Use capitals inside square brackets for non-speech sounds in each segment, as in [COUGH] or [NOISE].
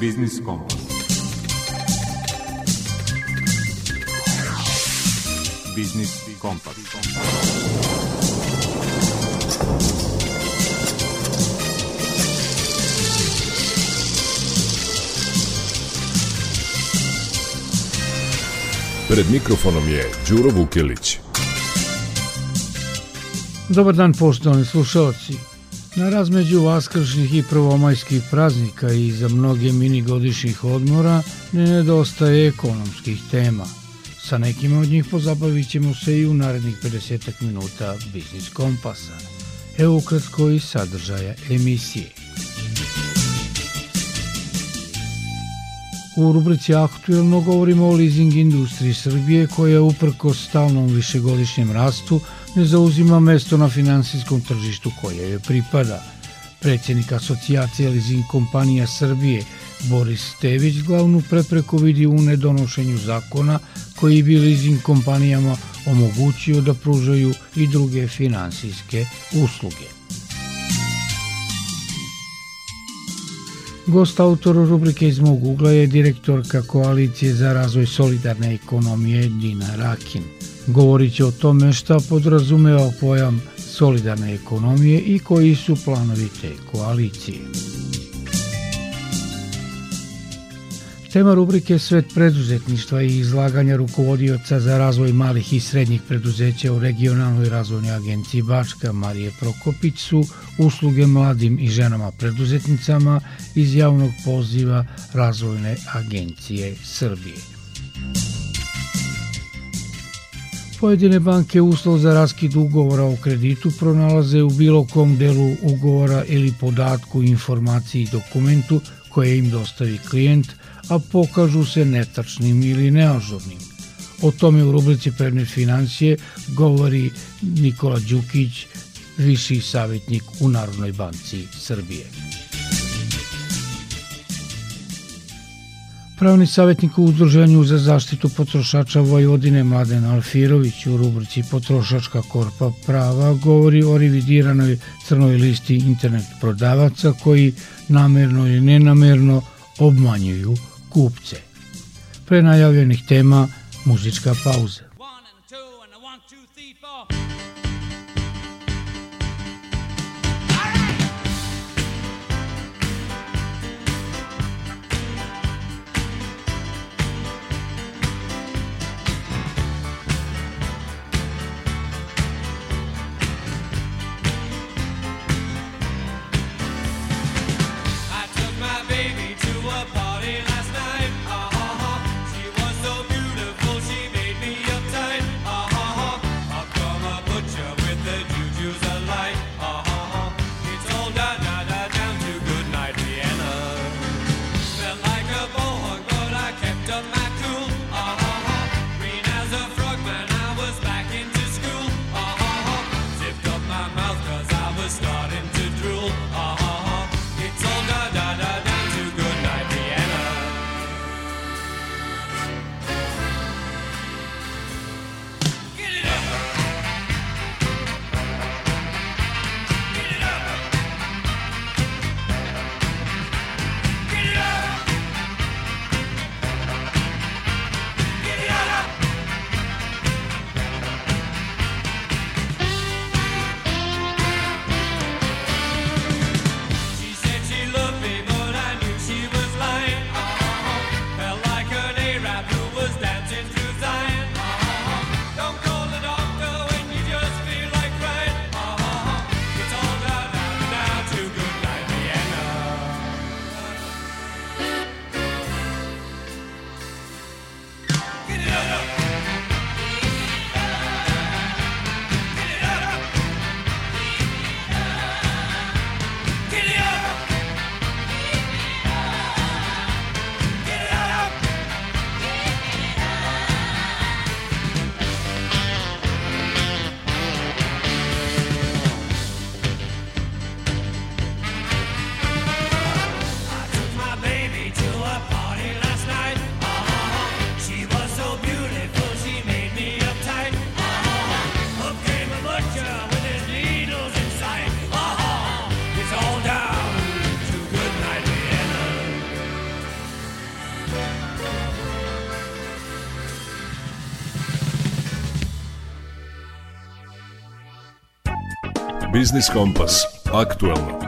Biznis Kompas. Biznis Kompas. Pred mikrofonom je Đuro Vukilić. Dobar dan poštovani slušalci. Na razmeđu vaskršnjih i prvomajskih praznika i za mnoge mini godišnjih odmora ne nedostaje ekonomskih tema. Sa nekima od njih pozabavit ćemo se i u narednih 50 minuta Biznis Kompasa. Evo ukratko i sadržaja emisije. U rubrici Aktuelno govorimo o leasing industriji Srbije koja uprko stalnom višegodišnjem rastu ne zauzima mesto na finansijskom tržištu koje joj pripada. Predsjednik asocijacije leasing kompanija Srbije Boris Stević glavnu prepreku vidi u nedonošenju zakona koji bi leasing kompanijama omogućio da pružaju i druge finansijske usluge. Gost autor rubrike iz mog ugla je direktorka Koalicije za razvoj solidarne ekonomije Dina Rakin. Govorit će o tome šta podrazumeva pojam solidarne ekonomije i koji su planovi te koalicije. Tema rubrike Svet preduzetništva i izlaganja rukovodioca za razvoj malih i srednjih preduzeća u regionalnoj razvojnoj agenciji Bačka Marije Prokopić su usluge mladim i ženama preduzetnicama iz javnog poziva Razvojne agencije Srbije. Pojedine banke uslov za raskid ugovora o kreditu pronalaze u bilo kom delu ugovora ili podatku, informaciji i dokumentu koje im dostavi klijent – a pokažu se netačnim ili neažurnim. O tome u rubrici Predmet financije govori Nikola Đukić, viši savjetnik u Narodnoj banci Srbije. Pravni savjetnik u Udruženju za zaštitu potrošača Vojvodine Mladen Alfirović u rubrici Potrošačka korpa prava govori o revidiranoj crnoj listi internet prodavaca koji namerno ili nenamerno obmanjuju kupce. Pre najavljenih tema muzička pauza. Biznis Kompas. Aktualno.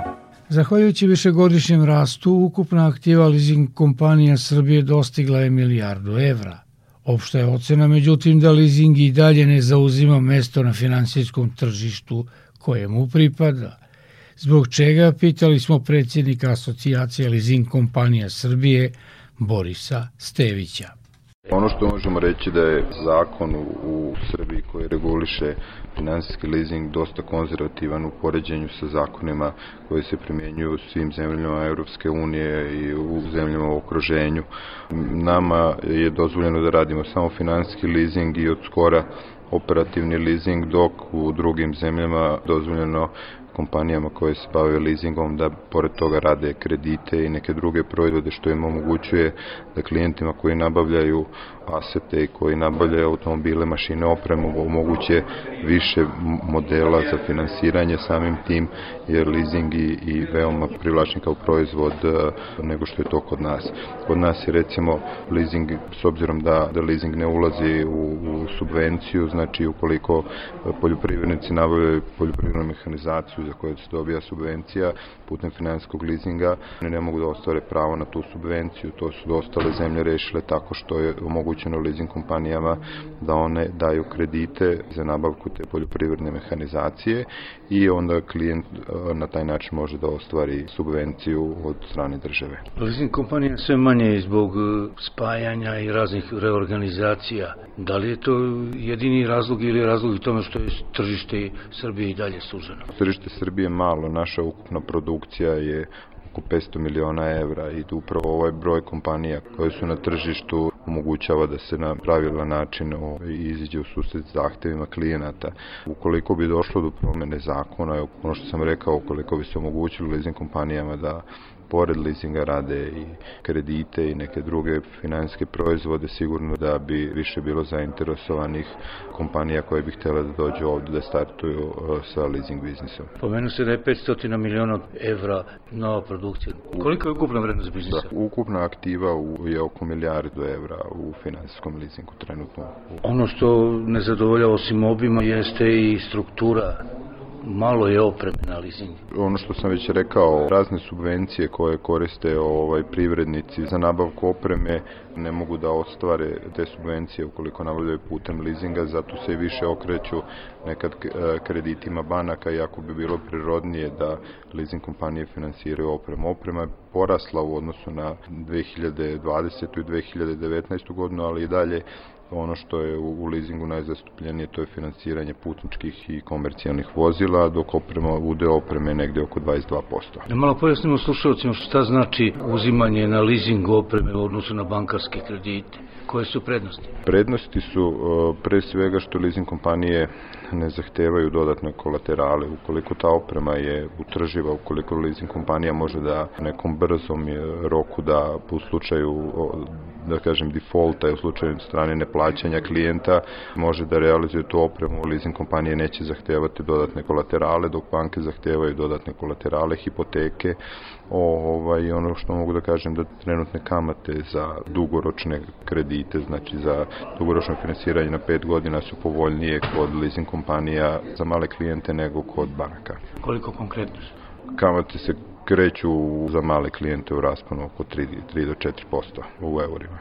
Zahvaljujući višegodišnjem rastu, ukupna aktiva leasing kompanija Srbije dostigla je milijardu evra. Opšta je ocena, međutim, da leasing i dalje ne zauzima mesto na finansijskom tržištu kojemu pripada. Zbog čega pitali smo predsjednika asocijacije leasing kompanija Srbije Borisa Stevića. Ono što možemo reći da je zakon u, Srbiji koji reguliše finansijski leasing dosta konzervativan u poređenju sa zakonima koji se primjenjuju u svim zemljama Europske unije i u zemljama u okruženju. Nama je dozvoljeno da radimo samo finansijski leasing i od skora operativni leasing, dok u drugim zemljama dozvoljeno kompanijama koje se bave leasingom da pored toga rade kredite i neke druge proizvode što im omogućuje da klijentima koji nabavljaju asete i koji nabavljaju automobile, mašine, opremu omoguće više modela za finansiranje samim tim jer leasing i, i veoma privlačni kao proizvod e, nego što je to kod nas. Kod nas je recimo leasing s obzirom da, da leasing ne ulazi u, u subvenciju, znači ukoliko poljoprivrednici nabavljaju poljoprivrednu mehanizaciju za koje se dobija subvencija putem finansijskog leasinga, ne, mogu da ostvare pravo na tu subvenciju, to su ostale zemlje rešile tako što je omogućeno leasing kompanijama da one daju kredite za nabavku te poljoprivredne mehanizacije i onda klijent e, na taj način može da ostvari subvenciju od strane države. Leasing kompanija sve manje zbog e, spajanja i raznih reorganizacija. Da li je to jedini razlog ili razlog u tome što je tržište Srbije i dalje suženo? Tržište Srbije malo, naša ukupna produkcija je oko 500 miliona evra i upravo ovaj broj kompanija koje su na tržištu omogućava da se na pravilan način iziđe u susret zahtevima klijenata. Ukoliko bi došlo do promene zakona, ono što sam rekao, ukoliko bi se omogućilo leasing kompanijama da pored leasinga rade i kredite i neke druge finansijske proizvode, sigurno da bi više bilo zainteresovanih kompanija koje bi htjela da dođu ovde da startuju uh, sa leasing biznisom. Pomenu se da je 500 miliona evra nova produkcija. Koliko je ukupna vrednost biznisa? Da, ukupna aktiva u, je oko milijardu evra u finansijskom leasingu trenutno. Ono što ne zadovoljava osim obima jeste i struktura malo je opreme na leasing. Ono što sam već rekao, razne subvencije koje koriste ovaj privrednici za nabavku opreme ne mogu da ostvare te subvencije ukoliko nabavljaju putem leasinga, zato se i više okreću nekad e, kreditima banaka, iako bi bilo prirodnije da leasing kompanije finansiraju opremu. Oprema je porasla u odnosu na 2020. i 2019. godinu, ali i dalje ono što je u, u leasingu najzastupljenije to je finansiranje putničkih i komercijalnih vozila, dok oprema, udeo opreme je negde oko 22%. Da malo pojasnimo slušalcima šta znači uzimanje na leasing opreme u odnosu na bankarske kredite. Koje su prednosti? Prednosti su pre svega što leasing kompanije ne zahtevaju dodatne kolaterale. Ukoliko ta oprema je utrživa, ukoliko leasing kompanija može da nekom brzom roku da u slučaju da kažem defaulta u slučaju strane neplaćanja klijenta može da realizuje tu opremu, leasing kompanije neće zahtevati dodatne kolaterale, dok banke zahtevaju dodatne kolaterale, hipoteke, o, ovaj, ono što mogu da kažem da trenutne kamate za dugoročne kredite, znači za dugoročno finansiranje na 5 godina su povoljnije kod leasing kompanija za male klijente nego kod banaka. Koliko konkretno? Kamate se kreću za male klijente u rasponu oko 3, 3 do 4% u eurima.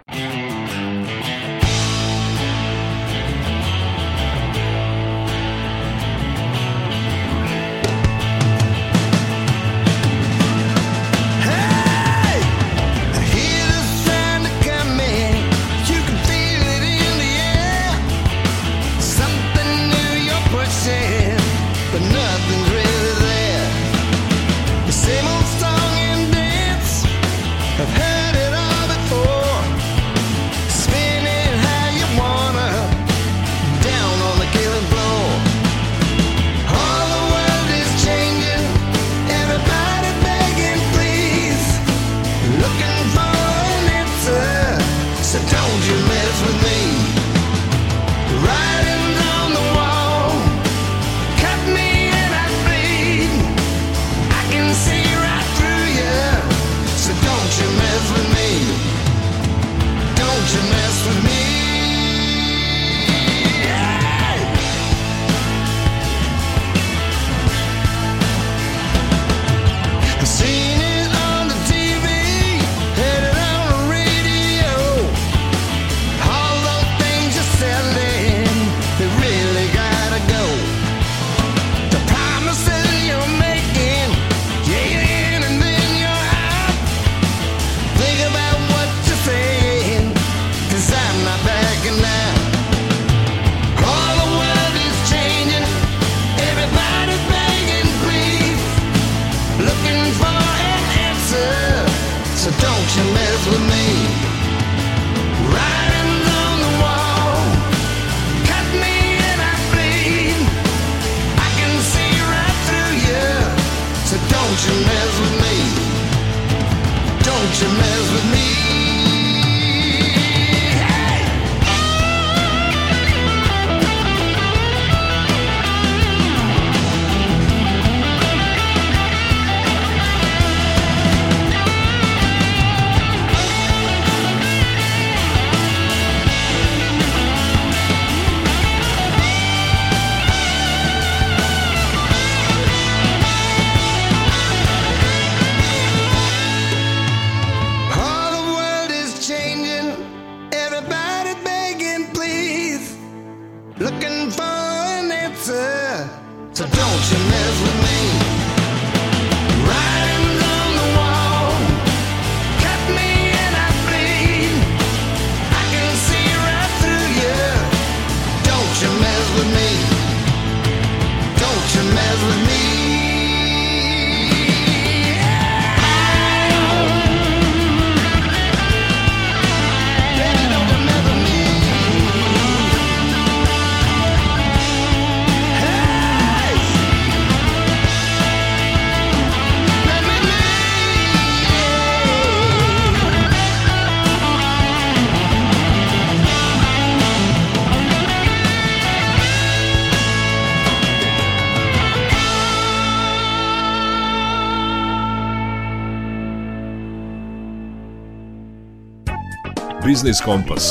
Biznis Kompas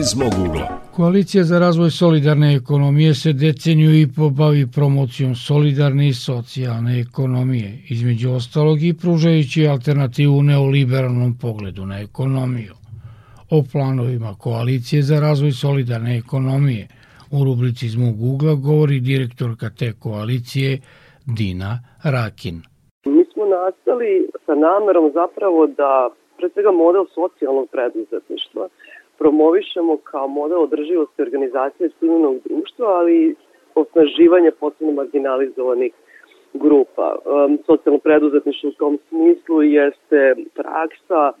iz mog ugla. Koalicija za razvoj solidarne ekonomije se deceniju i po bavi promocijom solidarne i socijalne ekonomije, između ostalog i pružajući alternativu neoliberalnom pogledu na ekonomiju. O planovima Koalicije za razvoj solidarne ekonomije u rubrici iz mog ugla govori direktorka te koalicije Dina Rakin. Mi smo nastali sa namerom zapravo da pre svega model socijalnog preduzetništva promovišemo kao model održivosti organizacije civilnog društva, ali osnaživanje posebno marginalizovanih grupa. Um, socijalno preduzetništvo u tom smislu jeste praksa,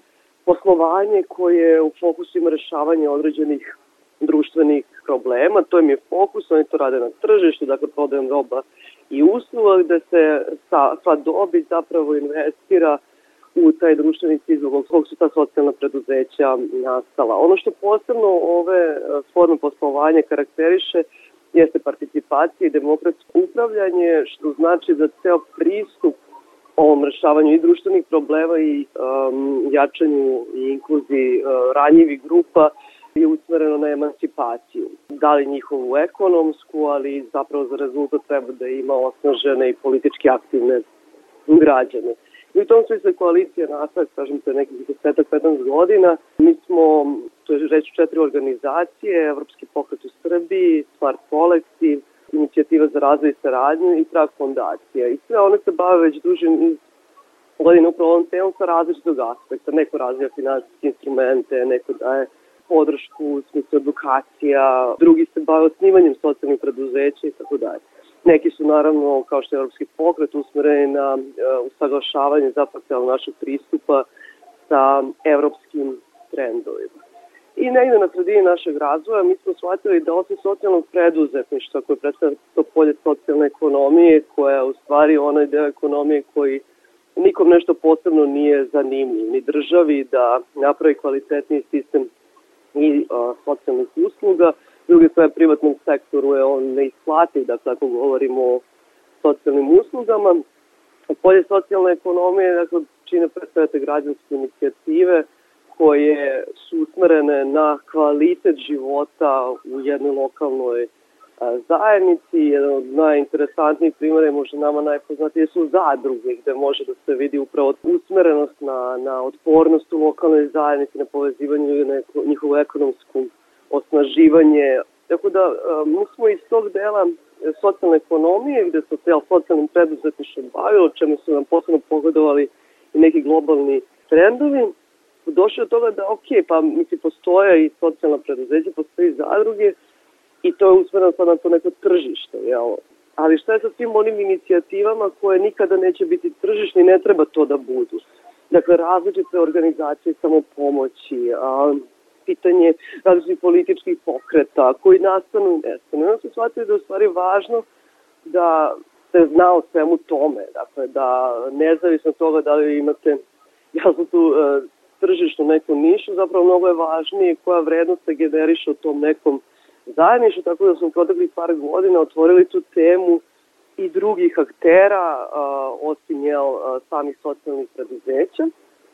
poslovanje koje je u fokusu ima rešavanje određenih društvenih problema, to im je fokus, oni to rade na tržištu, dakle prodajem roba i usluga gde se sa, sva dobit zapravo investira u taj društveni zbog kog su ta socijalna preduzeća nastala. Ono što posebno ove e, forme poslovanja karakteriše jeste participacija i demokratsko upravljanje, što znači da ceo pristup ovom rešavanju i društvenih problema i um, jačanju i inkluziji uh, ranjivih grupa je usmereno na emancipaciju. Da li njihovu ekonomsku, ali zapravo za rezultat treba da ima osnažene i politički aktivne građane. I u tom smislu koalicija nastaje, kažem se, nekih 10-15 godina. Mi smo, to je reći četiri organizacije, Evropski pokret u Srbiji, Smart Kolektiv, Inicijativa za razvoj i saradnju i Trag fondacija. I sve one se bave već duže iz godina upravo ovom temom sa različitog aspekta. Neko razvija finansijske instrumente, neko daje podršku u smislu edukacija, drugi se bave osnivanjem socijalnih preduzeća i tako dalje. Neki su naravno, kao što je Europski pokret, usmereni na uh, usaglašavanje zapravo našeg pristupa sa evropskim trendovima. I negde na sredini našeg razvoja mi smo shvatili da osim socijalnog preduzetništva koje predstavlja to polje socijalne ekonomije, koja je u stvari onaj deo ekonomije koji nikom nešto posebno nije zanimljiv, ni državi da napravi kvalitetni sistem i uh, socijalnih usluga, druge sve privatnom sektoru je on ne isplati, da tako govorimo o socijalnim uslugama. Polje socijalne ekonomije, dakle, čine predstavljate građanske inicijative koje su usmerene na kvalitet života u jednoj lokalnoj zajednici. Jedan od najinteresantnijih primjera je možda nama najpoznatije su zadruge gde može da se vidi upravo usmerenost na, na otpornost u lokalnoj zajednici, na povezivanju i na njihovu ekonomsku osnaživanje. Tako da mi smo iz tog dela e, socijalne ekonomije, gde se cel socijalnim preduzetništvom bavilo, čemu su nam posebno pogodovali i neki globalni trendovi, došli od toga da, ok, pa misli, postoje i socijalna preduzeća, postoje i zadruge, i to je usmereno sad na to neko tržište, jel? Ali šta je sa svim onim inicijativama koje nikada neće biti tržišne i ne treba to da budu? Dakle, različite organizacije samopomoći, a, pitanje različitih političkih pokreta koji nastanu i nestanu. Onda se shvatili da je u stvari važno da se zna o svemu tome, dakle da nezavisno toga da li imate jasno tu uh, tržišnu neku nišu, zapravo mnogo je važnije koja vrednost se generiše u tom nekom zajedništvu, tako da smo u proteklih par godina otvorili tu temu i drugih aktera, uh, osim jel, uh, samih socijalnih preduzeća.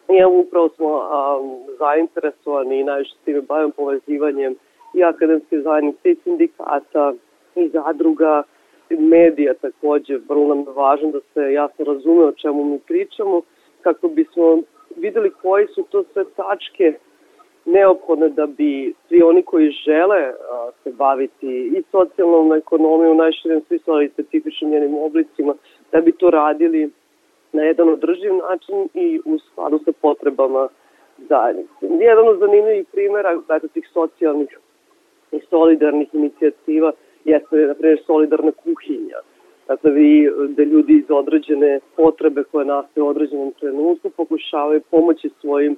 I evo upravo smo um, zainteresovani i najviše s time bavim povezivanjem i akademske zajednice i sindikata i zadruga, medija takođe, vrlo nam je važno da se jasno razume o čemu mi pričamo, kako bismo videli koji su to sve tačke neophodne da bi svi oni koji žele a, se baviti i socijalnom ekonomijom najširem smislu, ali specifičnim njenim oblicima, da bi to radili na jedan održiv način i u skladu sa potrebama zajednice. Jedan od zanimljivih primjera dakle, tih socijalnih i solidarnih inicijativa jeste, na primjer, solidarna kuhinja. Dakle, vi, da ljudi iz određene potrebe koje nastaju u određenom trenutku pokušavaju pomoći svojim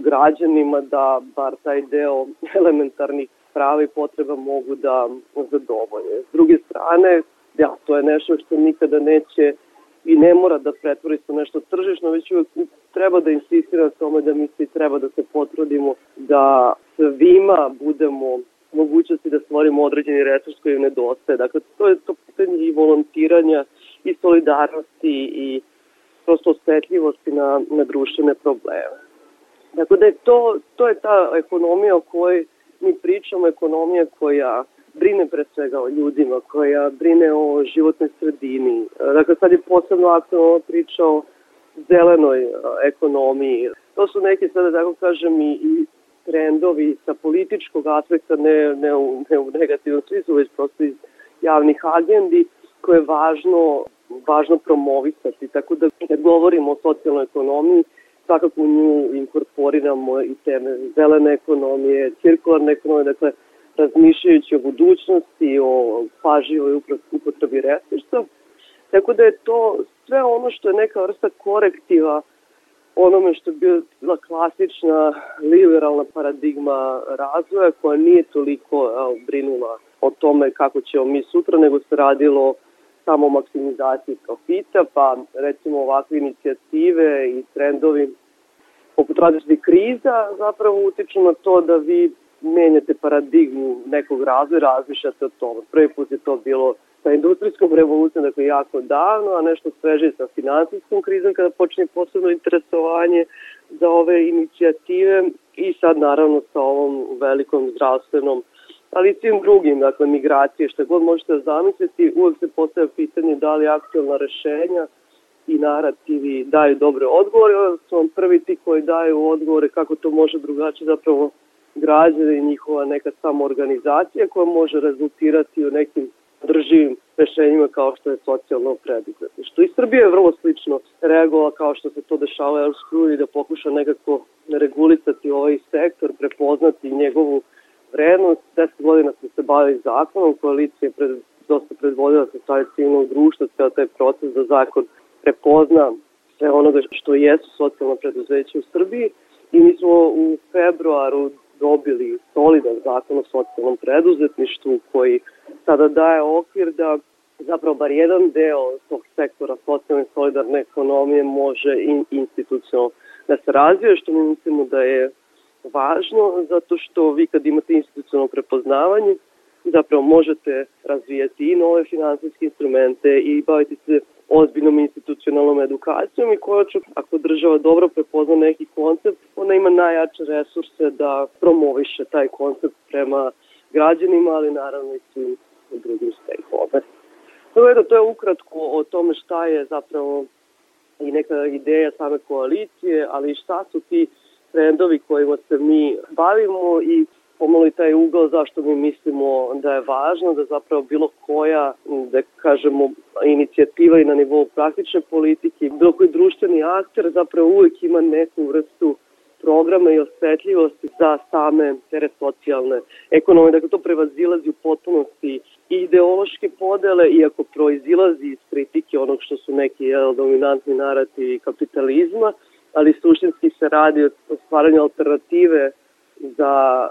građanima da bar taj deo [LAUGHS] elementarnih prava i potreba mogu da zadovolje. S druge strane, ja, to je nešto što nikada neće i ne mora da pretvori se nešto tržišno, već uvek treba da insistira na tome da mi svi treba da se potrudimo da svima budemo mogućnosti da stvorimo određeni resurs koji nedostaje. Dakle, to je to pitanje i volontiranja i solidarnosti i prosto osjetljivosti na, na društvene probleme. Dakle, da je to, to je ta ekonomija o kojoj mi pričamo, ekonomija koja brine pre svega o ljudima, koja brine o životnoj sredini. Dakle, sad je posebno aktualno priča o zelenoj ekonomiji. To su neke, sada da tako kažem, i, i trendovi sa političkog aspekta, ne, ne, u, ne u negativnom smislu, već prosto iz javnih agendi, koje je važno, važno promovisati. Tako da kad govorimo o socijalnoj ekonomiji, svakako u nju inkorporiramo i teme zelene ekonomije, cirkularne ekonomije, dakle razmišljajući o budućnosti, o paživoj upotrebi resursa. Tako da je to sve ono što je neka vrsta korektiva onome što je bila klasična liberalna paradigma razvoja koja nije toliko brinula o tome kako ćemo mi sutra, nego se radilo samo maksimizaciji profita, pa recimo ovakve inicijative i trendovi poput različitih kriza zapravo utiču na to da vi menjate paradigmu nekog razvoja, razmišljate o tome. Prvi put je to bilo sa industrijskom revolucijom, dakle jako davno, a nešto sveže sa finansijskom krizom kada počinje posebno interesovanje za ove inicijative i sad naravno sa ovom velikom zdravstvenom ali i svim drugim, dakle, migracije, što god možete zamisliti, uvek se postavlja pitanje da li aktualna rešenja i narativi daju dobre odgovore, onda su vam prvi ti koji daju odgovore kako to može drugačije zapravo građane i njihova neka samoorganizacija koja može rezultirati u nekim drživim rešenjima kao što je socijalno preduzetništvo. I Srbija je vrlo slično reagovala kao što se to dešava u Europskoj uniji da pokuša nekako regulisati ovaj sektor, prepoznati njegovu vrednost. Deset godina smo se bavili zakonom, koalicija je pred, dosta predvodila sa savjet civilnog društva, ceo taj proces da zakon prepozna sve onoga što jesu socijalno preduzeće u Srbiji i mi smo u februaru dobili solidan zakon o socijalnom preduzetništvu koji sada daje okvir da zapravo bar jedan deo tog sektora socijalne solidarne ekonomije može in, institucionalno da se razvije, što mi mislimo da je važno, zato što vi kad imate institucionalno prepoznavanje, zapravo možete razvijati i nove finansijske instrumente i baviti se ozbiljnom institucionalnom edukacijom i koja će, ako država dobro prepozna neki koncept, ona ima najjače resurse da promoviše taj koncept prema građanima, ali naravno i svim drugim stakeholder. Evo, to je ukratko o tome šta je zapravo i neka ideja same koalicije, ali šta su ti trendovi kojima se mi bavimo i pomoli taj ugao zašto mi mislimo da je važno da zapravo bilo koja, da kažemo, inicijativa i na nivou praktične politike, bilo koji društveni akter zapravo uvek ima neku vrstu programa i osetljivosti za same tere socijalne ekonomije. Dakle, to prevazilazi u potpunosti i ideološke podele, iako proizilazi iz kritike onog što su neki jel, dominantni narativi kapitalizma, ali suštinski se radi o stvaranju alternative za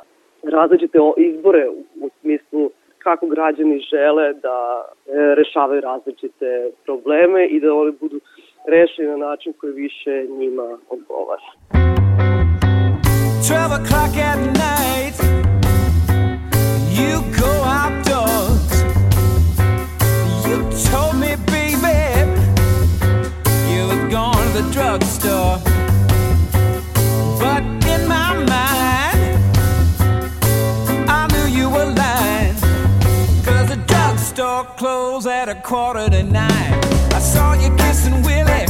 različite izbore u smislu kako građani žele da e, rešavaju različite probleme i da oni budu rešeni na način koji više njima odgovara. 12 o'clock at night You go outdoors You told me, baby You were going to the drugstore drugstore closed at a quarter to nine I saw you kissing Willie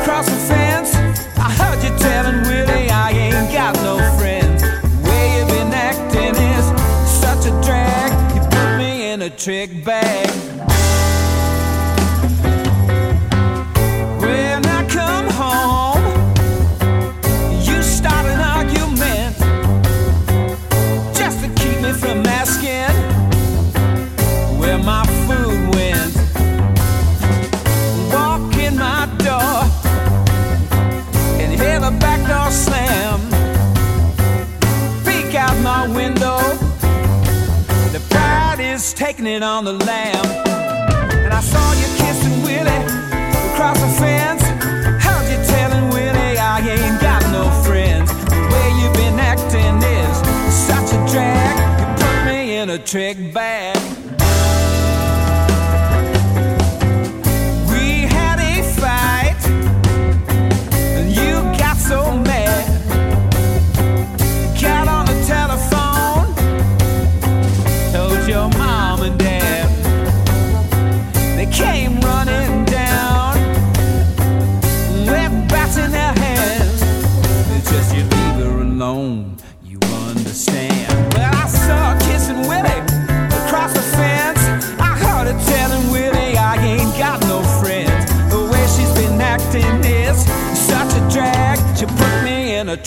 across the fence I heard you telling Willie I ain't got no friends. The way you've been acting is such a drag. You put me in a trick bag. When I come home, you start an argument just to keep me from asking is on the lamb. And I saw you kissing Willie across the fence. Heard you telling Willie I ain't got no friends. The way you've been acting is such a drag. You put me in a trick bag.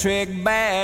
Me in a trick bag.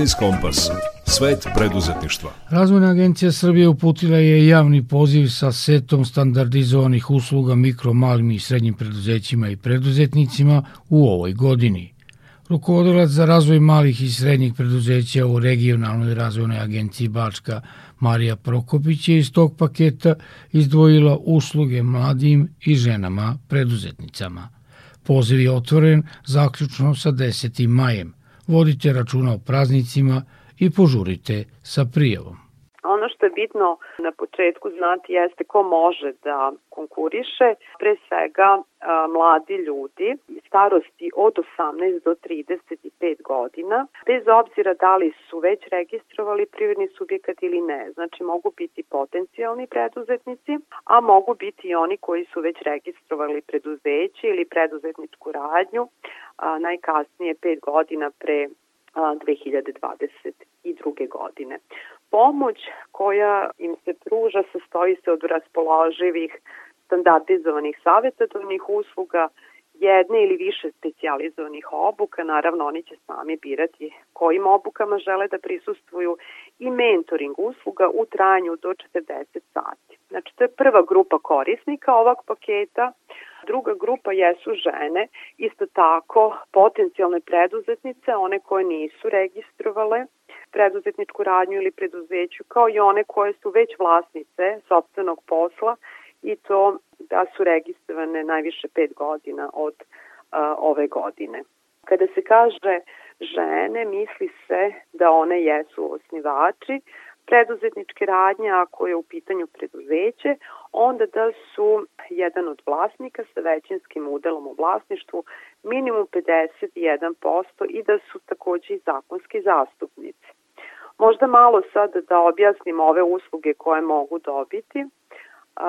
Biznis Kompas. Svet preduzetništva. Razvojna agencija Srbije uputila je javni poziv sa setom standardizovanih usluga mikro, malim i srednjim preduzećima i preduzetnicima u ovoj godini. Rukovodilac za razvoj malih i srednjih preduzeća u regionalnoj razvojnoj agenciji Bačka Marija Prokopić je iz tog paketa izdvojila usluge mladim i ženama preduzetnicama. Poziv je otvoren zaključno sa 10. majem. Vodite računa o praznicima i požurite sa prijavom. Ono što je bitno na početku znati jeste ko može da konkuriše, pre svega a, mladi ljudi starosti od 18 do 35 godina, bez obzira da li su već registrovali privredni subjekat ili ne. Znači mogu biti potencijalni preduzetnici, a mogu biti i oni koji su već registrovali preduzeće ili preduzetničku radnju a, najkasnije 5 godina pre 2022. godine. Pomoć koja im se pruža sastoji se od raspoloživih standardizovanih savjetodavnih usluga, jedne ili više specijalizovanih obuka, naravno oni će sami birati kojim obukama žele da prisustvuju i mentoring usluga u trajanju do 40 sati. Znači to je prva grupa korisnika ovog paketa, druga grupa jesu žene, isto tako potencijalne preduzetnice, one koje nisu registrovale preduzetničku radnju ili preduzeću, kao i one koje su već vlasnice sobstvenog posla i to da su registrovane najviše 5 godina od a, ove godine. Kada se kaže žene, misli se da one jesu osnivači preduzetničke radnje, ako je u pitanju preduzeće, onda da su jedan od vlasnika sa većinskim udelom u vlasništvu minimum 51% i da su takođe i zakonski zastupnici. Možda malo sad da objasnim ove usluge koje mogu dobiti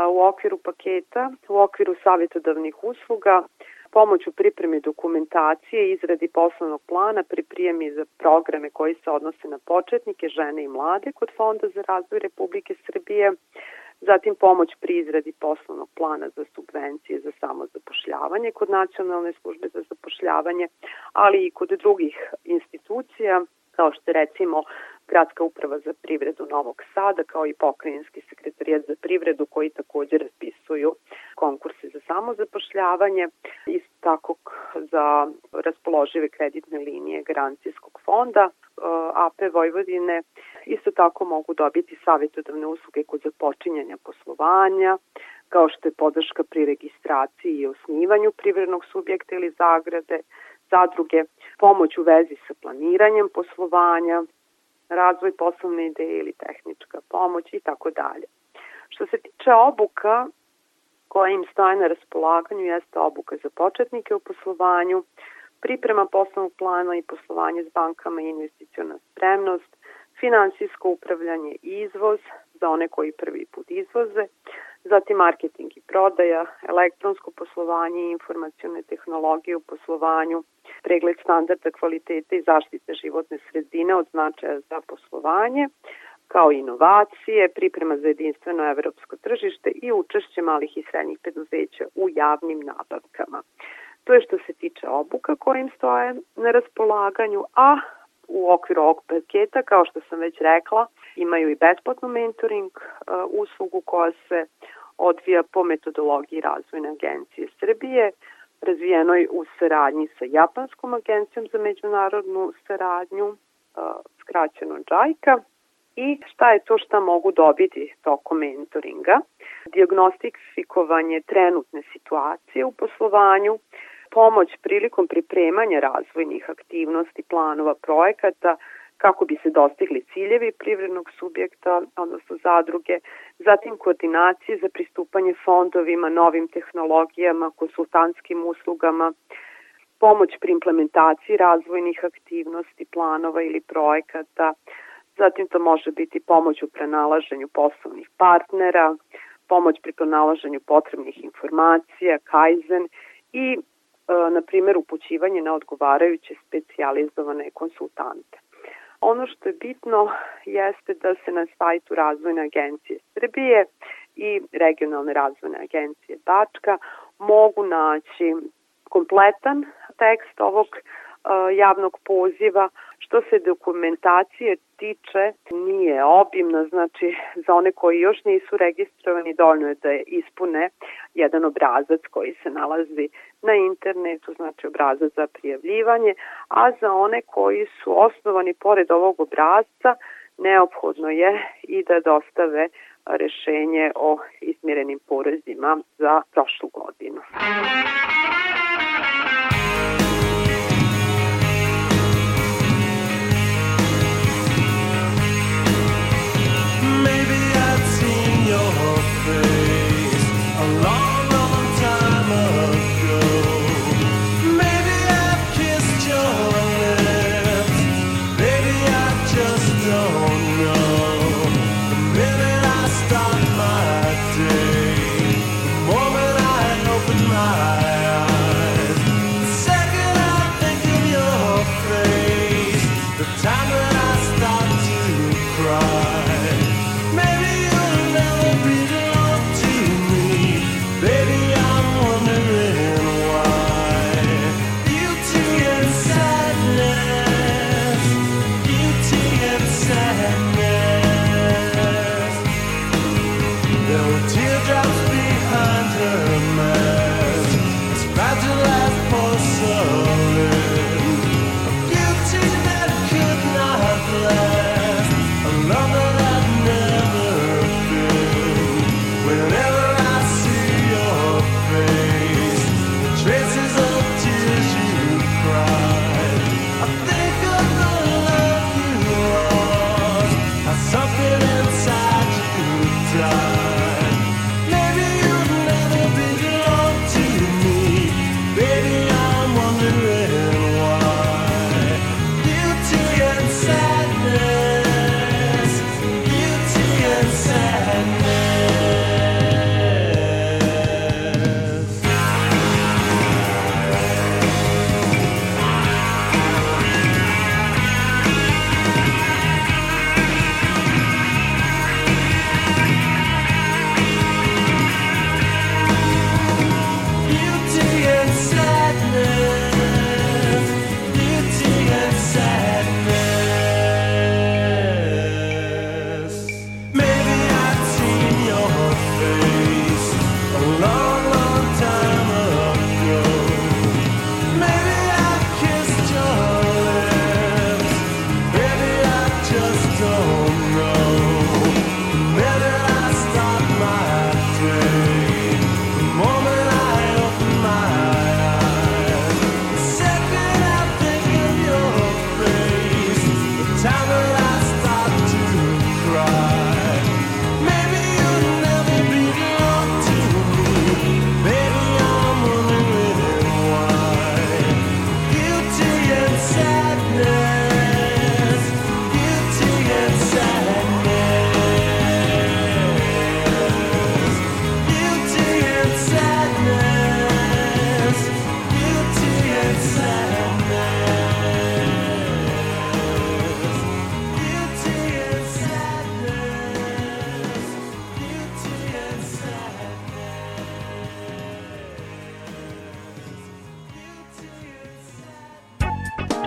u okviru paketa, u okviru savjetodavnih usluga, pomoć u pripremi dokumentacije, izradi poslovnog plana, pri prijemi za programe koji se odnose na početnike, žene i mlade kod Fonda za razvoj Republike Srbije, zatim pomoć pri izradi poslovnog plana za subvencije za samozapošljavanje kod Nacionalne službe za zapošljavanje, ali i kod drugih institucija, kao što recimo Gradska uprava za privredu Novog Sada, kao i pokrajinski sekretarijat za privredu koji takođe raspisuju konkurse za samozapošljavanje, isto tako za raspoložive kreditne linije garancijskog fonda, AP Vojvodine. Isto tako mogu dobiti savjetodavne usluge kod započinjanja poslovanja, kao što je podrška pri registraciji i osnivanju privrednog subjekta ili zagrade, zadruge, pomoć u vezi sa planiranjem poslovanja, razvoj poslovne ideje ili tehnička pomoć i tako dalje. Što se tiče obuka koja im stoje na raspolaganju jeste obuka za početnike u poslovanju, priprema poslovnog plana i poslovanje s bankama i investiciona spremnost, finansijsko upravljanje i izvoz za one koji prvi put izvoze, zatim marketing i prodaja, elektronsko poslovanje i informacione tehnologije u poslovanju, pregled standarda kvalitete i zaštite životne sredine od značaja za poslovanje, kao inovacije, priprema za jedinstveno evropsko tržište i učešće malih i srednjih preduzeća u javnim nabavkama. To je što se tiče obuka kojim stoje na raspolaganju, a u okviru ovog paketa, kao što sam već rekla, imaju i besplatnu mentoring uh, uslugu koja se odvija po metodologiji Razvojne agencije Srbije, razvijenoj u saradnji sa Japanskom agencijom za međunarodnu saradnju, uh, skraćeno JAIKA, i šta je to šta mogu dobiti tokom mentoringa. Diagnostifikovanje trenutne situacije u poslovanju, pomoć prilikom pripremanja razvojnih aktivnosti, planova, projekata, kako bi se dostigli ciljevi privrednog subjekta, odnosno zadruge, zatim koordinacije za pristupanje fondovima, novim tehnologijama, konsultantskim uslugama, pomoć pri implementaciji razvojnih aktivnosti, planova ili projekata, zatim to može biti pomoć u prenalaženju poslovnih partnera, pomoć pri pronalaženju potrebnih informacija, kaizen i, na primjer, upućivanje na odgovarajuće specijalizovane konsultante. Ono što je bitno jeste da se na sajtu Razvojne agencije Srbije i Regionalne razvojne agencije Bačka mogu naći kompletan tekst ovog javnog poziva. Što se dokumentacije tiče, nije obimna, znači za one koji još nisu registrovani dovoljno je da ispune jedan obrazac koji se nalazi na internetu, znači obrazac za prijavljivanje, a za one koji su osnovani pored ovog obrazca neophodno je i da dostave rešenje o izmjerenim porezima za prošlu godinu.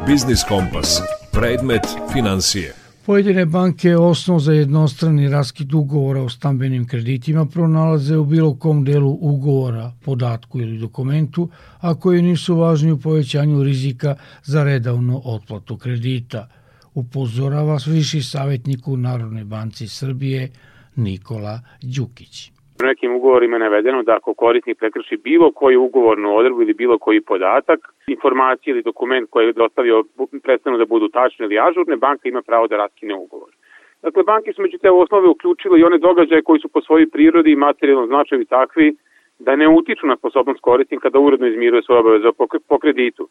Biznis Kompas. Predmet financije. Pojedine banke osnov za jednostrani raskid ugovora o stambenim kreditima pronalaze u bilo kom delu ugovora, podatku ili dokumentu, a koji nisu važni u povećanju rizika za redavnu otplatu kredita, upozorava viši savjetnik u Narodnoj banci Srbije Nikola Đukić. U nekim ugovorima je navedeno da ako korisnik prekrši bilo koju ugovornu odredbu ili bilo koji podatak, informacije ili dokument koji je dostavio prestanu da budu tačne ili ažurne, banka ima pravo da raskine ugovor. Dakle, banke su među te osnove uključile i one događaje koji su po svojoj prirodi i materijalnom značaju takvi da ne utiču na sposobnost korisnika da uredno izmiruje svoje obaveze po kreditu.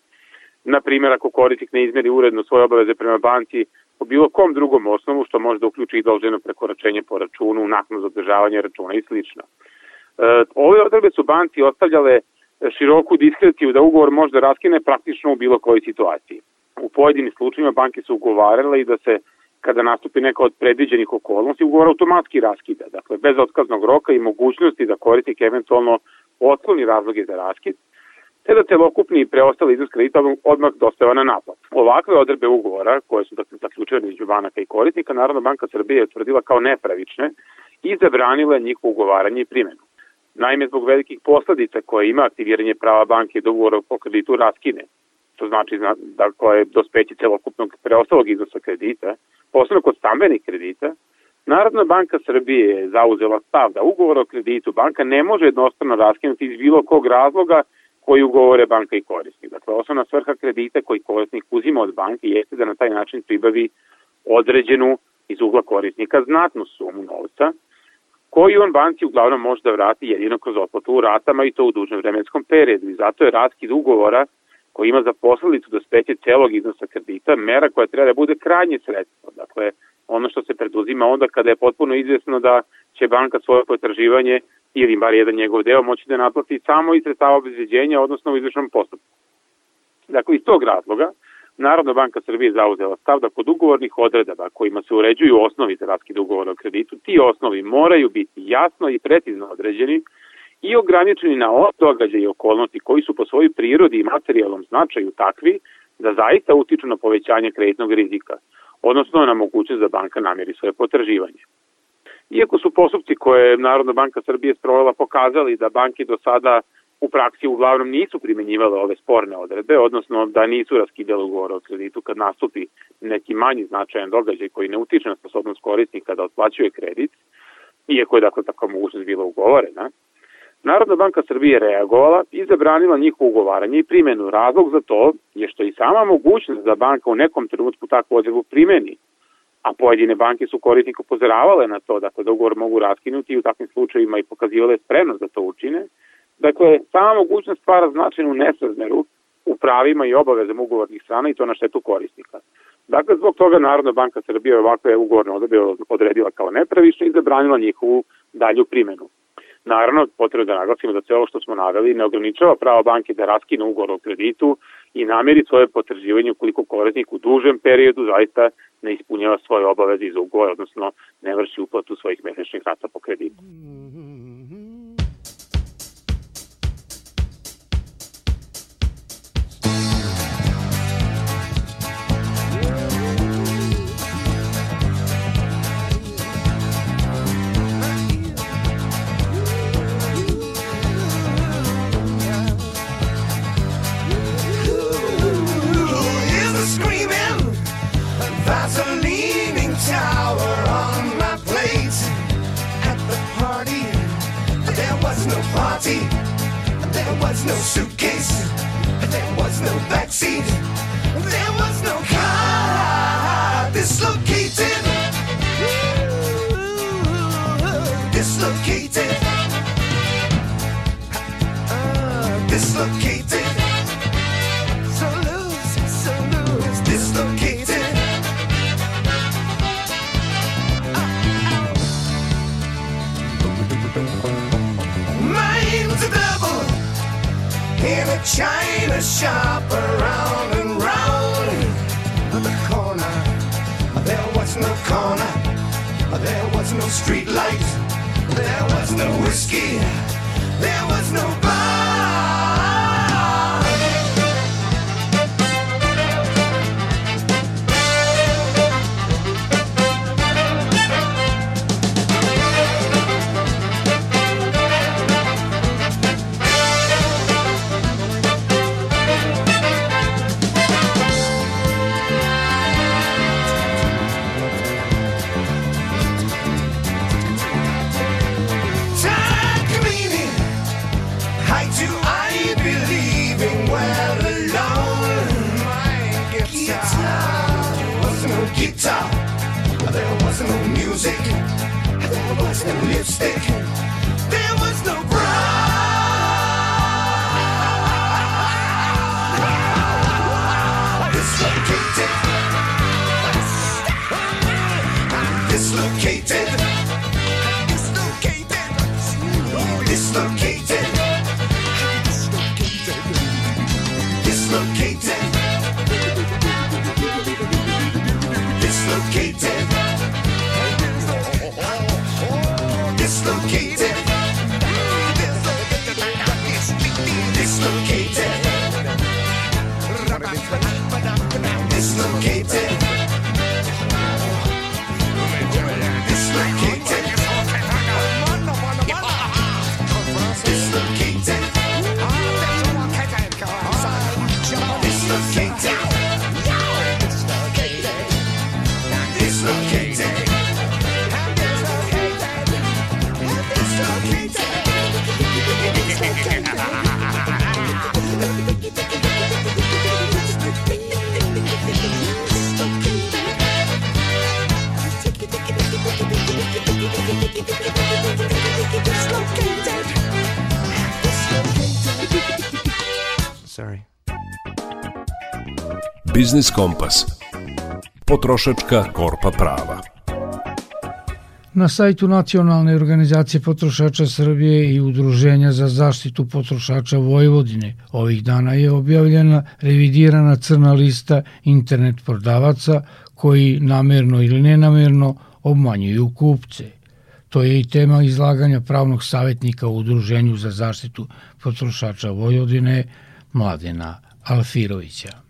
Na primjer, ako korisnik ne izmeri uredno svoje obaveze prema banci po bilo kom drugom osnovu, što može da uključi i dolženo prekoračenje po računu, nakon za održavanje računa i sl. E, ove odrebe su banci ostavljale široku diskreciju da ugovor može da raskine praktično u bilo kojoj situaciji. U pojedinim slučajima banke su ugovarale i da se kada nastupi neka od predviđenih okolnosti, ugovor automatski raskida, dakle bez otkaznog roka i mogućnosti da korisnik eventualno otkloni razloge za raskid, te da celokupni preostali iznos kredita odmah dostava na naplat. Ovakve odrebe ugovora, koje su dakle, zaključene među banaka i korisnika, Narodna banka Srbije je utvrdila kao nepravične i zabranila njihovo ugovaranje i primjenu. Naime, zbog velikih posledica koje ima aktiviranje prava banke da ugovor o kreditu raskine, to znači da koje dospeće celokupnog preostalog iznosa kredita, posebno kod stambenih kredita, Narodna banka Srbije je zauzela stav da ugovor o kreditu banka ne može jednostavno raskinuti iz bilo kog razloga koji ugovore banka i korisnik. Dakle, osnovna svrha kredita koji korisnik uzima od banke jeste da na taj način pribavi određenu iz ugla korisnika znatnu sumu novca, koju on banci uglavnom može da vrati jedino kroz otplatu u ratama i to u dužnom vremenskom periodu. I zato je raskid ugovora koji ima za posledicu da speće celog iznosa kredita, mera koja treba da bude krajnje sredstvo. Dakle, ono što se preduzima onda kada je potpuno izvjesno da će banka svoje potraživanje ili bar jedan njegov deo moći da naplati samo iz sredstava obezbeđenja, odnosno u izvršnom postupku. Dakle, iz tog razloga, Narodna banka Srbije zauzela stav da kod ugovornih odredaba kojima se uređuju osnovi za raskid ugovora o kreditu, ti osnovi moraju biti jasno i precizno određeni i ograničeni na događaje i okolnosti koji su po svojoj prirodi i materijalnom značaju takvi da zaista utiču na povećanje kreditnog rizika, odnosno na mogućnost da banka namjeri svoje potraživanje. Iako su postupci koje je Narodna banka Srbije sprovela pokazali da banke do sada u praksi uglavnom nisu primenjivale ove sporne odredbe, odnosno da nisu raskidale ugovor o kreditu kad nastupi neki manji značajan događaj koji ne utiče na sposobnost korisnika da otplaćuje kredit, iako je dakle takva mogućnost bila ugovorena, Narodna banka Srbije reagovala i zabranila njihovo ugovaranje i primenu. Razlog za to je što i sama mogućnost da banka u nekom trenutku takvu odredbu primeni a pojedine banke su korisnik upozoravale na to, dakle, da ugovor mogu raskinuti i u takvim slučajevima i pokazivale spremnost da to učine. Dakle, sama mogućnost stvara značajnu nesrazmeru u pravima i obavezama ugovornih strana i to na štetu korisnika. Dakle, zbog toga Narodna banka Srbije ovakve ugovorne odrebe odredila kao nepravične i zabranila njihovu dalju primenu. Naravno, potrebno da naglasimo da sve ovo što smo naveli ne ograničava pravo banke da raskine ugovor o kreditu i nameri svoje potraživanje ukoliko korisnik u dužem periodu zaista ne ispunjava svoje obaveze iz ugovora, odnosno ne vrši uplatu svojih mesečnih rata po kreditu. No suitcase, and there was no backseat, china shop around and round the corner. There was no corner, there was no street light, there was no whiskey, there was no bar. Biznis Kompas. Potrošačka korpa prava. Na sajtu Nacionalne organizacije potrošača Srbije i Udruženja za zaštitu potrošača Vojvodine ovih dana je objavljena revidirana crna lista internet prodavaca koji namerno ili nenamerno obmanjuju kupce. To je i tema izlaganja pravnog savjetnika u Udruženju za zaštitu potrošača Vojvodine Mladena Alfirovića.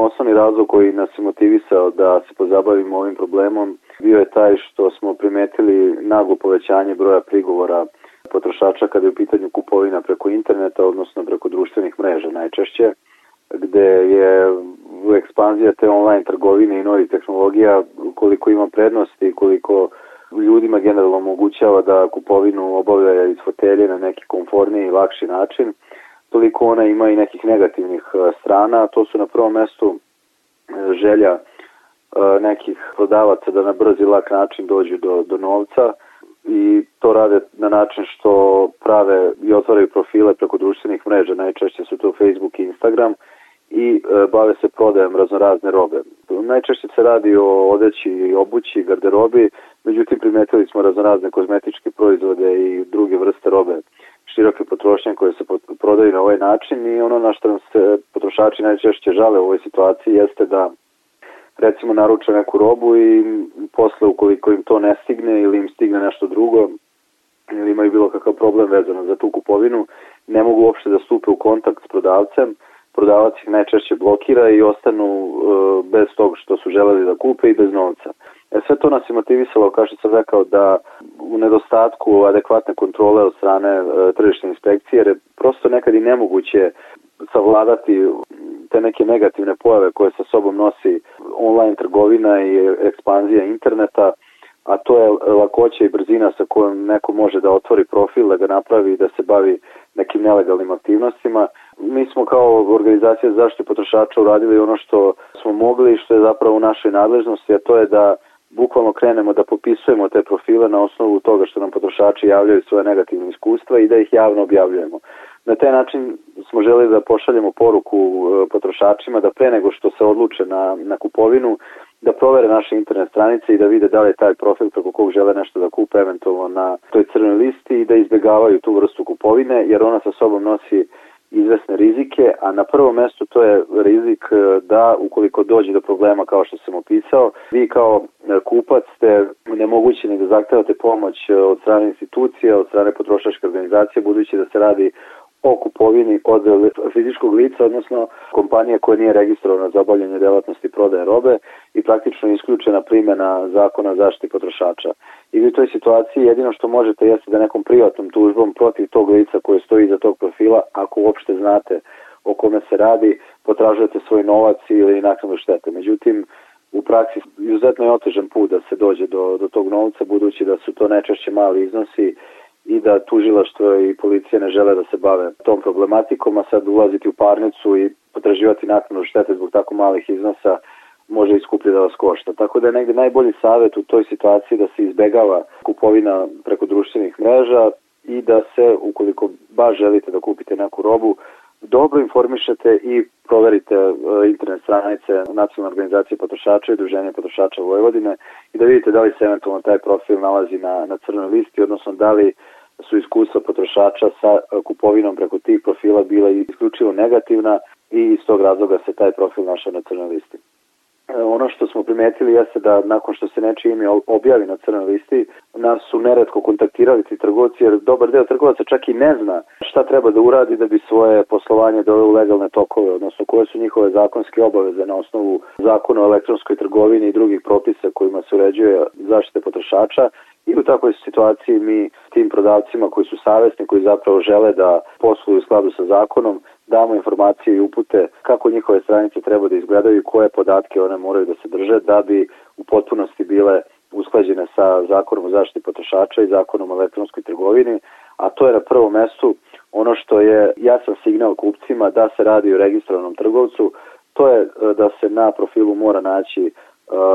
Osnovni razlog koji nas je motivisao da se pozabavimo ovim problemom bio je taj što smo primetili naglo povećanje broja prigovora potrošača kada je u pitanju kupovina preko interneta, odnosno preko društvenih mreža najčešće, gde je ekspanzija te online trgovine i novih tehnologija koliko ima prednosti, koliko ljudima generalno omogućava da kupovinu obavljaju iz fotelje na neki konforniji i lakši način, toliko ona ima i nekih negativnih e, strana, to su na prvom mestu e, želja e, nekih prodavaca da na brz i lak način dođu do, do novca i to rade na način što prave i otvaraju profile preko društvenih mreža, najčešće su to Facebook i Instagram i bave se prodajem raznorazne robe. Najčešće se radi o odeći i obući, garderobi, međutim primetili smo raznorazne kozmetičke proizvode i druge vrste robe široke potrošnje koje se prodaju na ovaj način i ono na što nam se potrošači najčešće žale u ovoj situaciji jeste da recimo naruče neku robu i posle ukoliko im to ne stigne ili im stigne nešto drugo ili imaju bilo kakav problem vezano za tu kupovinu, ne mogu uopšte da stupe u kontakt s prodavcem, prodavac ih najčešće blokira i ostanu e, bez tog što su želeli da kupe i bez novca. E, sve to nas je motivisalo, kao što sam rekao, da u nedostatku adekvatne kontrole od strane e, tržišne inspekcije, jer je prosto nekad i nemoguće savladati te neke negativne pojave koje sa sobom nosi online trgovina i ekspanzija interneta, a to je lakoća i brzina sa kojom neko može da otvori profil, da ga napravi i da se bavi nekim nelegalnim aktivnostima. Mi smo kao organizacija zaštite potrošača uradili ono što smo mogli i što je zapravo u našoj nadležnosti, a to je da bukvalno krenemo da popisujemo te profile na osnovu toga što nam potrošači javljaju svoje negativne iskustva i da ih javno objavljujemo. Na taj način smo želeli da pošaljemo poruku e, potrošačima da pre nego što se odluče na, na kupovinu, da provere naše internet stranice i da vide da li je taj profil preko kog žele nešto da kupe eventualno na toj crnoj listi i da izbegavaju tu vrstu kupovine jer ona sa sobom nosi izvesne rizike, a na prvom mestu to je rizik e, da ukoliko dođe do problema kao što sam opisao, vi kao e, kupac ste nemogućeni da zahtevate pomoć e, od strane institucije, od strane potrošačke organizacije, budući da se radi o kupovini od fizičkog lica, odnosno kompanije koja nije registrovana za obavljanje delatnosti prodaje robe i praktično isključena primjena zakona zaštiti potrošača. I u toj situaciji jedino što možete jeste da nekom privatnom tužbom protiv tog lica koje stoji iza tog profila, ako uopšte znate o kome se radi, potražujete svoj novac ili naknadu štete. Međutim, u praksi izuzetno je otežan put da se dođe do, do tog novca, budući da su to najčešće mali iznosi i da tužilaštvo i policija ne žele da se bave tom problematikom, a sad ulaziti u parnicu i potraživati naknadu štete zbog tako malih iznosa može iskuplje da vas košta. Tako da je negde najbolji savet u toj situaciji da se izbegava kupovina preko društvenih mreža i da se, ukoliko baš želite da kupite neku robu, dobro informišete i proverite e, internet stranice Nacionalne organizacije potrošača i Udruženja potrošača Vojvodine i da vidite da li se eventualno taj profil nalazi na, na crnoj listi, odnosno da li su iskustva potrošača sa e, kupovinom preko tih profila bila isključivo negativna i iz tog razloga se taj profil našao na crnoj listi. Ono što smo primetili jeste da nakon što se nečije ime objavi na crnoj listi, nas su neretko kontaktirali ti trgovci, jer dobar deo trgovaca čak i ne zna šta treba da uradi da bi svoje poslovanje doveo u legalne tokove, odnosno koje su njihove zakonske obaveze na osnovu zakona o elektronskoj trgovini i drugih propisa kojima se uređuje zaštite potrošača. I u takvoj situaciji mi tim prodavcima koji su savesni, koji zapravo žele da posluju u skladu sa zakonom, damo informacije i upute kako njihove stranice treba da izgledaju i koje podatke one moraju da se drže da bi u potpunosti bile usklađene sa zakonom o zaštiti potrošača i zakonom o elektronskoj trgovini, a to je na prvom mestu ono što je jasan signal kupcima da se radi o registrovanom trgovcu, to je e, da se na profilu mora naći e,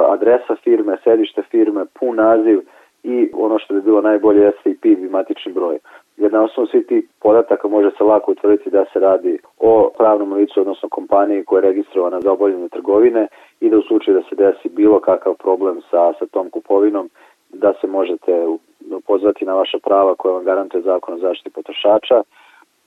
adresa firme, sedište firme, pun naziv, i ono što bi bilo najbolje jeste i PIN i matični broj. Jer na osnovu svih tih podataka može se lako utvrditi da se radi o pravnom licu, odnosno kompaniji koja je registrovana za obavljanje trgovine i da u slučaju da se desi bilo kakav problem sa, sa tom kupovinom, da se možete pozvati na vaša prava koja vam garantuje zakon o zaštiti potrošača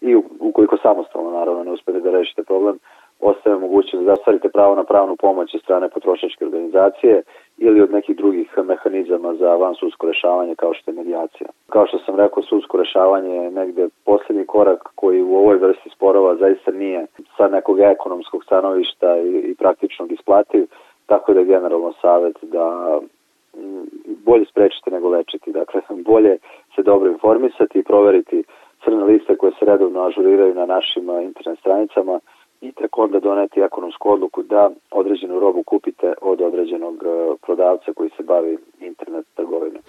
i ukoliko samostalno naravno ne uspete da rešite problem, ostaje mogućnost da ostvarite pravo na pravnu pomoć od strane potrošačke organizacije ili od nekih drugih mehanizama za van sudsko rešavanje kao što je medijacija. Kao što sam rekao, sudsko rešavanje je negde poslednji korak koji u ovoj vrsti sporova zaista nije sa nekog ekonomskog stanovišta i, i praktičnog isplativ, tako da je generalno savet da mm, bolje sprečiti nego lečiti. Dakle, [LAUGHS] bolje se dobro informisati i proveriti crne liste koje se redovno ažuriraju na našim internet stranicama i tek onda doneti ekonomsku odluku da određenu robu kupite od određenog e, prodavca koji se bavi internet trgovinom.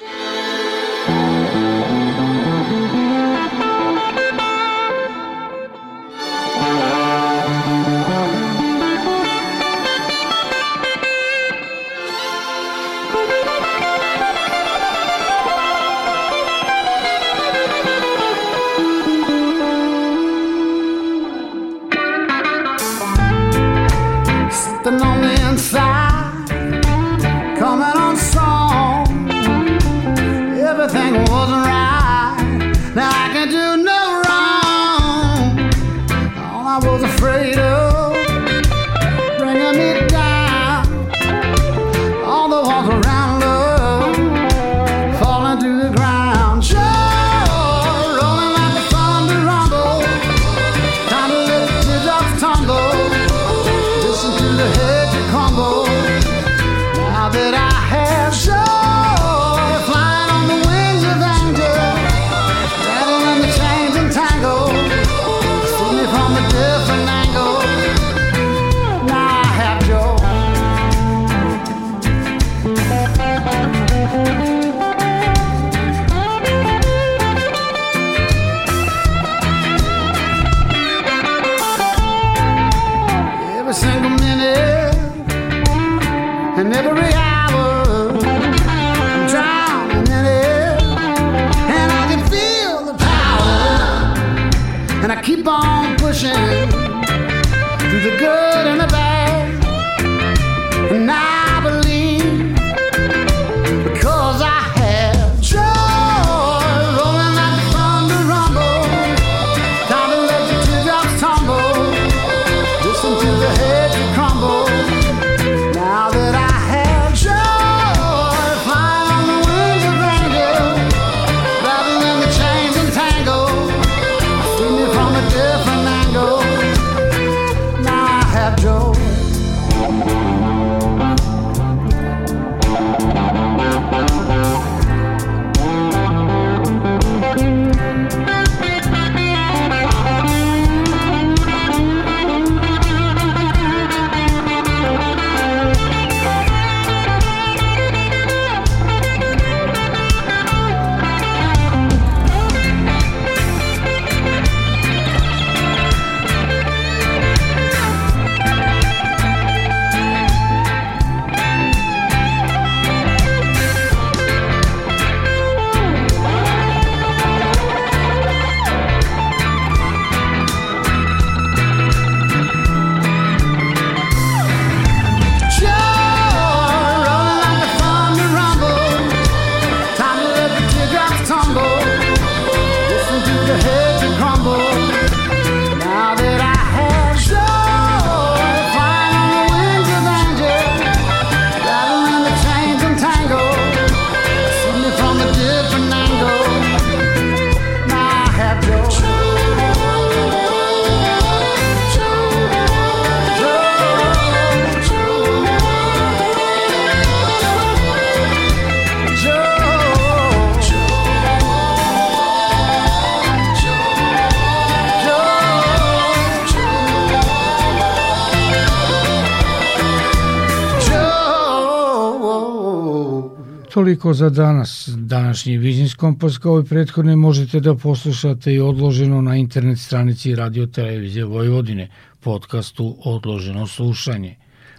Toliko za danas. Današnji Biznis Kompas kao i prethodne možete da poslušate i odloženo na internet stranici Radio Televizije Vojvodine, podcastu Odloženo slušanje.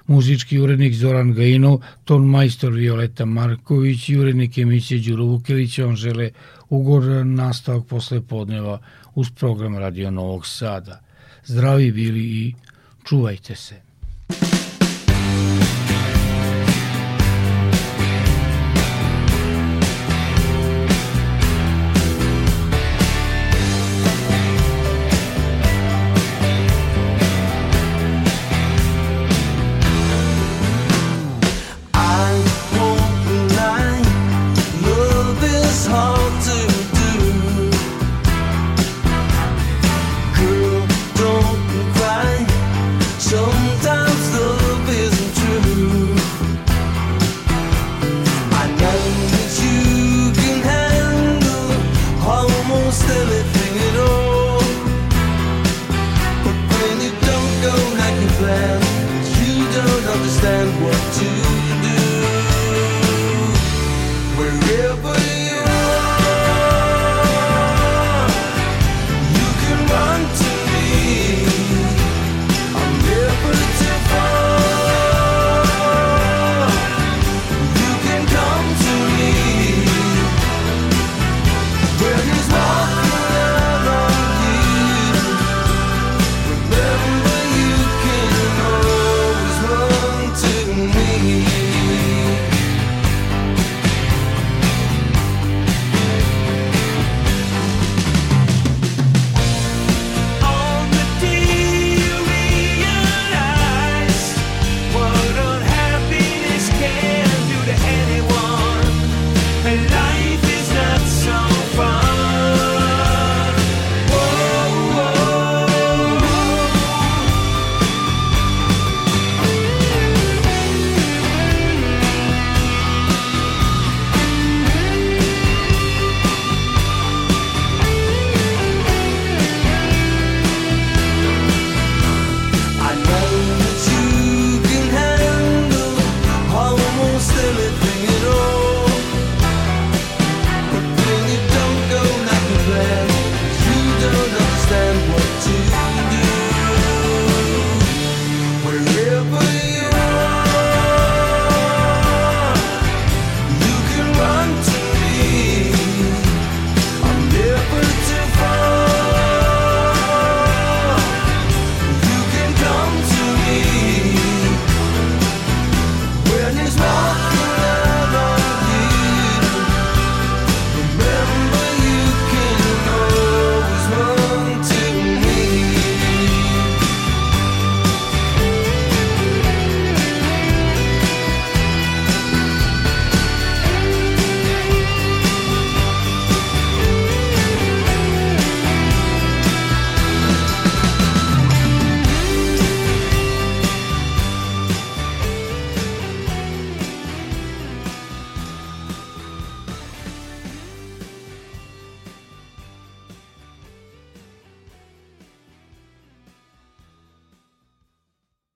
Muzički urednik Zoran Gajinov, ton majstor Violeta Marković i urednik emisije Đuro Vukelić vam žele ugoran nastavak posle podneva uz program Radio Novog Sada. Zdravi bili i čuvajte se.